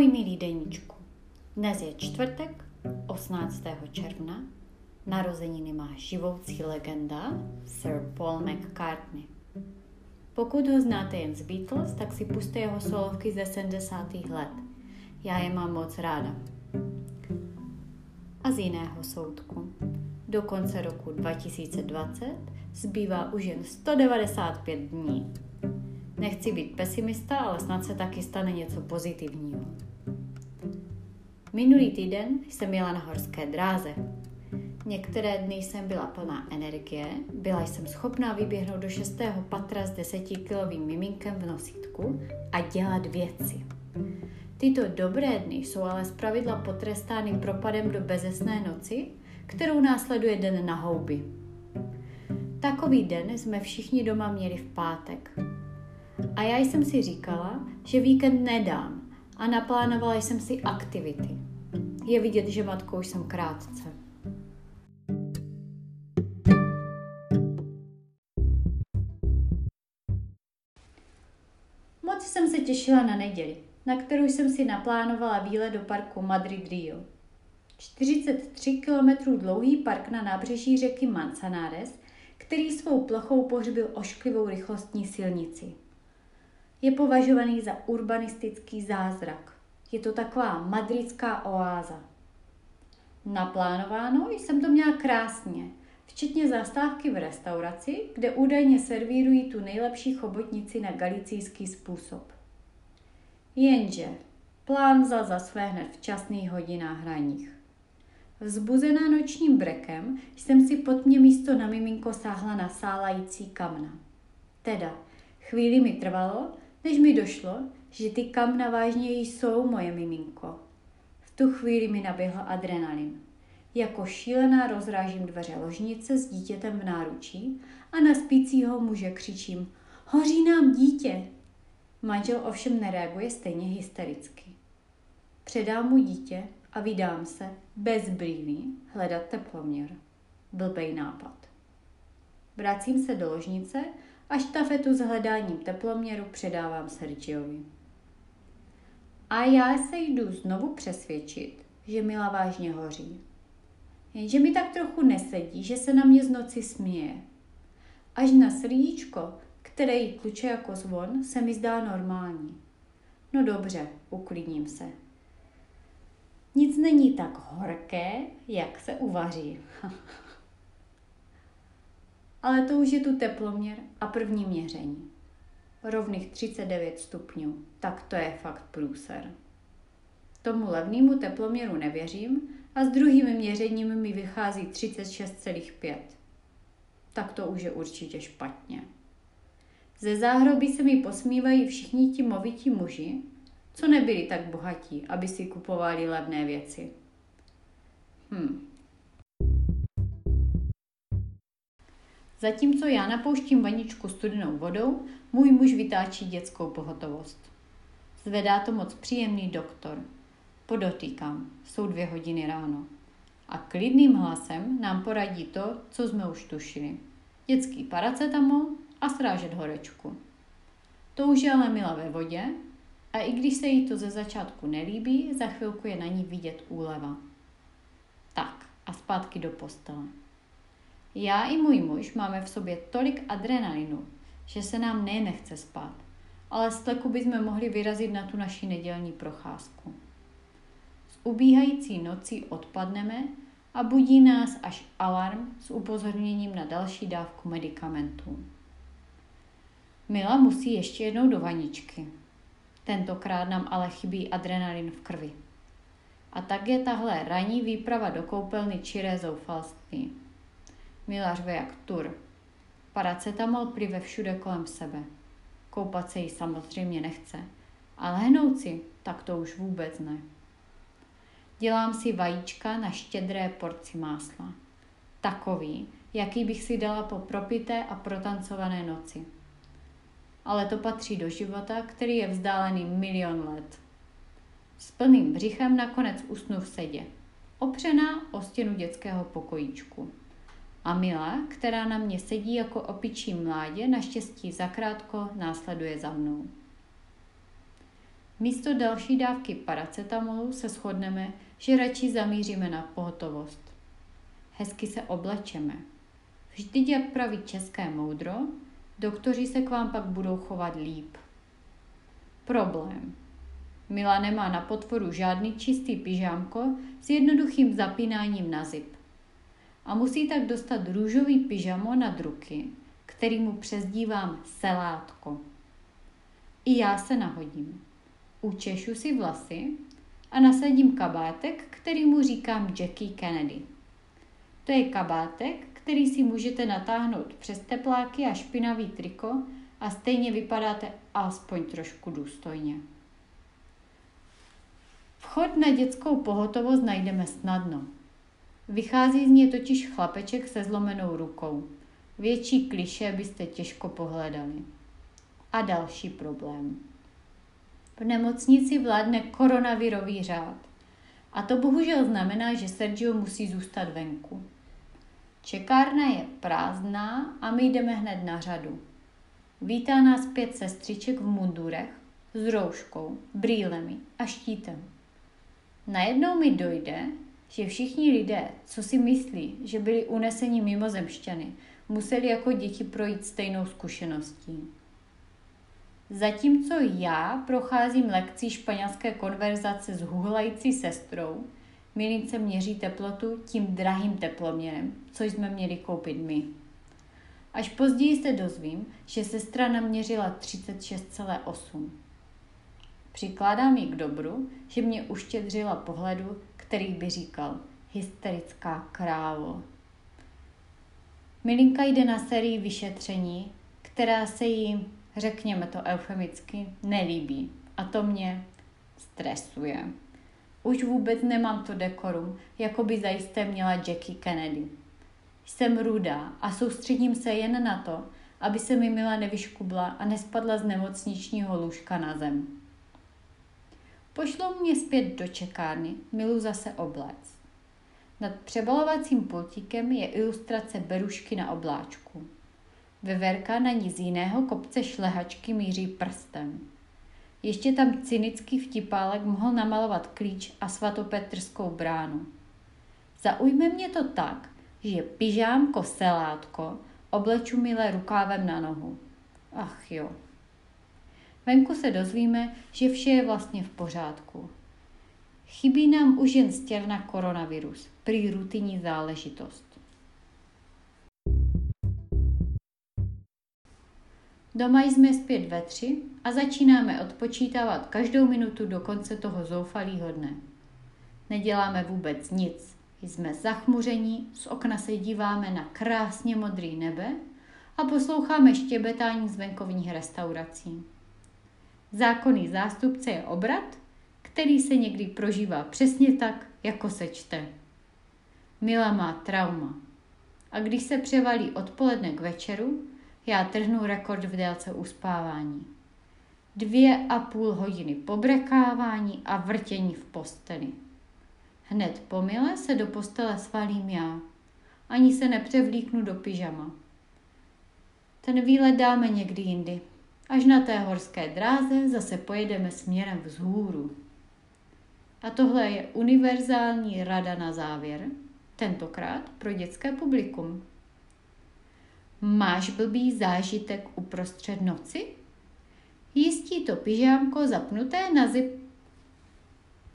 Můj milý deníčku, dnes je čtvrtek, 18. června, narozeniny má živoucí legenda Sir Paul McCartney. Pokud ho znáte jen z Beatles, tak si puste jeho solovky ze 70. let. Já je mám moc ráda. A z jiného soudku. Do konce roku 2020 zbývá už jen 195 dní. Nechci být pesimista, ale snad se taky stane něco pozitivního. Minulý týden jsem jela na horské dráze. Některé dny jsem byla plná energie, byla jsem schopná vyběhnout do šestého patra s desetikilovým miminkem v nosítku a dělat věci. Tyto dobré dny jsou ale zpravidla potrestány propadem do bezesné noci, kterou následuje den na houby. Takový den jsme všichni doma měli v pátek. A já jsem si říkala, že víkend nedám a naplánovala jsem si aktivity. Je vidět, že matkou už jsem krátce. Moc jsem se těšila na neděli, na kterou jsem si naplánovala výlet do parku Madrid Rio. 43 km dlouhý park na nábřeží řeky Manzanares, který svou plochou pohřbil ošklivou rychlostní silnici. Je považovaný za urbanistický zázrak. Je to taková madridská oáza. Naplánováno jsem to měla krásně, včetně zastávky v restauraci, kde údajně servírují tu nejlepší chobotnici na galicijský způsob. Jenže plán vzal za své hned v časných hodinách hraních. Vzbuzená nočním brekem jsem si pod mě místo na miminko sáhla na sálající kamna. Teda, chvíli mi trvalo, než mi došlo, že ty kamna vážně jsou moje miminko. V tu chvíli mi naběhl adrenalin. Jako šílená rozrážím dveře ložnice s dítětem v náručí a na spícího muže křičím Hoří nám dítě! Manžel ovšem nereaguje stejně hystericky. Předám mu dítě a vydám se bez brýlí hledat teploměr. Blbej nápad. Vracím se do ložnice a štafetu s hledáním teploměru předávám Sergiovi. A já se jdu znovu přesvědčit, že Mila vážně hoří. Jenže mi tak trochu nesedí, že se na mě z noci směje. Až na srdíčko, které jí kluče jako zvon, se mi zdá normální. No dobře, uklidním se. Nic není tak horké, jak se uvaří. Ale to už je tu teploměr a první měření. Rovných 39 stupňů. Tak to je fakt průser. Tomu levnému teploměru nevěřím a s druhým měřením mi vychází 36,5. Tak to už je určitě špatně. Ze záhroby se mi posmívají všichni ti movití muži, co nebyli tak bohatí, aby si kupovali levné věci. Zatímco já napouštím vaničku studenou vodou, můj muž vytáčí dětskou pohotovost. Zvedá to moc příjemný doktor. Podotýkám, jsou dvě hodiny ráno. A klidným hlasem nám poradí to, co jsme už tušili. Dětský paracetamol a srážet horečku. To už je ale Mila ve vodě a i když se jí to ze začátku nelíbí, za chvilku je na ní vidět úleva. Tak a zpátky do postele. Já i můj muž máme v sobě tolik adrenalinu, že se nám nechce spát, ale z tleku bychom mohli vyrazit na tu naši nedělní procházku. S ubíhající nocí odpadneme a budí nás až alarm s upozorněním na další dávku medicamentů. Mila musí ještě jednou do vaničky. Tentokrát nám ale chybí adrenalin v krvi. A tak je tahle ranní výprava do koupelny čiré zoufalství. Mila řve jak tur. Paracetamol plive všude kolem sebe. Koupat se jí samozřejmě nechce. Ale hnout si, tak to už vůbec ne. Dělám si vajíčka na štědré porci másla. Takový, jaký bych si dala po propité a protancované noci ale to patří do života, který je vzdálený milion let. S plným břichem nakonec usnu v sedě, opřená o stěnu dětského pokojíčku. A Mila, která na mě sedí jako opičí mládě, naštěstí zakrátko následuje za mnou. Místo další dávky paracetamolu se shodneme, že radši zamíříme na pohotovost. Hezky se oblečeme. Vždyť, jak praví české moudro, doktoři se k vám pak budou chovat líp. Problém. Mila nemá na potvoru žádný čistý pyžámko s jednoduchým zapínáním na zip. A musí tak dostat růžový pyžamo nad ruky, který mu přezdívám selátko. I já se nahodím. Učešu si vlasy a nasadím kabátek, který mu říkám Jackie Kennedy. To je kabátek, který si můžete natáhnout přes tepláky a špinavý triko a stejně vypadáte alespoň trošku důstojně. Vchod na dětskou pohotovost najdeme snadno. Vychází z něj totiž chlapeček se zlomenou rukou. Větší kliše byste těžko pohledali. A další problém. V nemocnici vládne koronavirový řád. A to bohužel znamená, že Sergio musí zůstat venku. Čekárna je prázdná a my jdeme hned na řadu. Vítá nás pět sestřiček v mundurech s rouškou, brýlemi a štítem. Najednou mi dojde, že všichni lidé, co si myslí, že byli uneseni mimozemšťany, museli jako děti projít stejnou zkušeností. Zatímco já procházím lekcí španělské konverzace s huhlající sestrou, Milince měří teplotu tím drahým teploměrem, co jsme měli koupit my. Až později se dozvím, že sestra naměřila 36,8. Přikládám ji k dobru, že mě uštědřila pohledu, který by říkal hysterická králo. Milinka jde na sérii vyšetření, která se jí, řekněme to eufemicky, nelíbí. A to mě stresuje. Už vůbec nemám to dekorum, jako by zajisté měla Jackie Kennedy. Jsem rudá a soustředím se jen na to, aby se mi Mila nevyškubla a nespadla z nemocničního lůžka na zem. Pošlou mě zpět do čekárny, Milu zase oblec. Nad přebalovacím pultíkem je ilustrace berušky na obláčku. Veverka na ní z jiného kopce šlehačky míří prstem. Ještě tam cynický vtipálek mohl namalovat klíč a svatopetrskou bránu. Zaujme mě to tak, že pyžámko selátko obleču milé rukávem na nohu. Ach jo. Venku se dozvíme, že vše je vlastně v pořádku. Chybí nám už jen stěrna koronavirus, prý rutinní záležitost. Doma jsme zpět ve tři a začínáme odpočítávat každou minutu do konce toho zoufalého dne. Neděláme vůbec nic. Jsme zachmuření, z okna se díváme na krásně modrý nebe a posloucháme štěbetání z venkovních restaurací. Zákonný zástupce je obrat, který se někdy prožívá přesně tak, jako se čte. Mila má trauma. A když se převalí odpoledne k večeru, já trhnu rekord v délce uspávání. Dvě a půl hodiny pobrekávání a vrtění v posteli. Hned pomile se do postele svalím já. Ani se nepřevlíknu do pyžama. Ten výlet dáme někdy jindy. Až na té horské dráze zase pojedeme směrem vzhůru. A tohle je univerzální rada na závěr, tentokrát pro dětské publikum. Máš blbý zážitek uprostřed noci? Jistí to pyžámko zapnuté na zip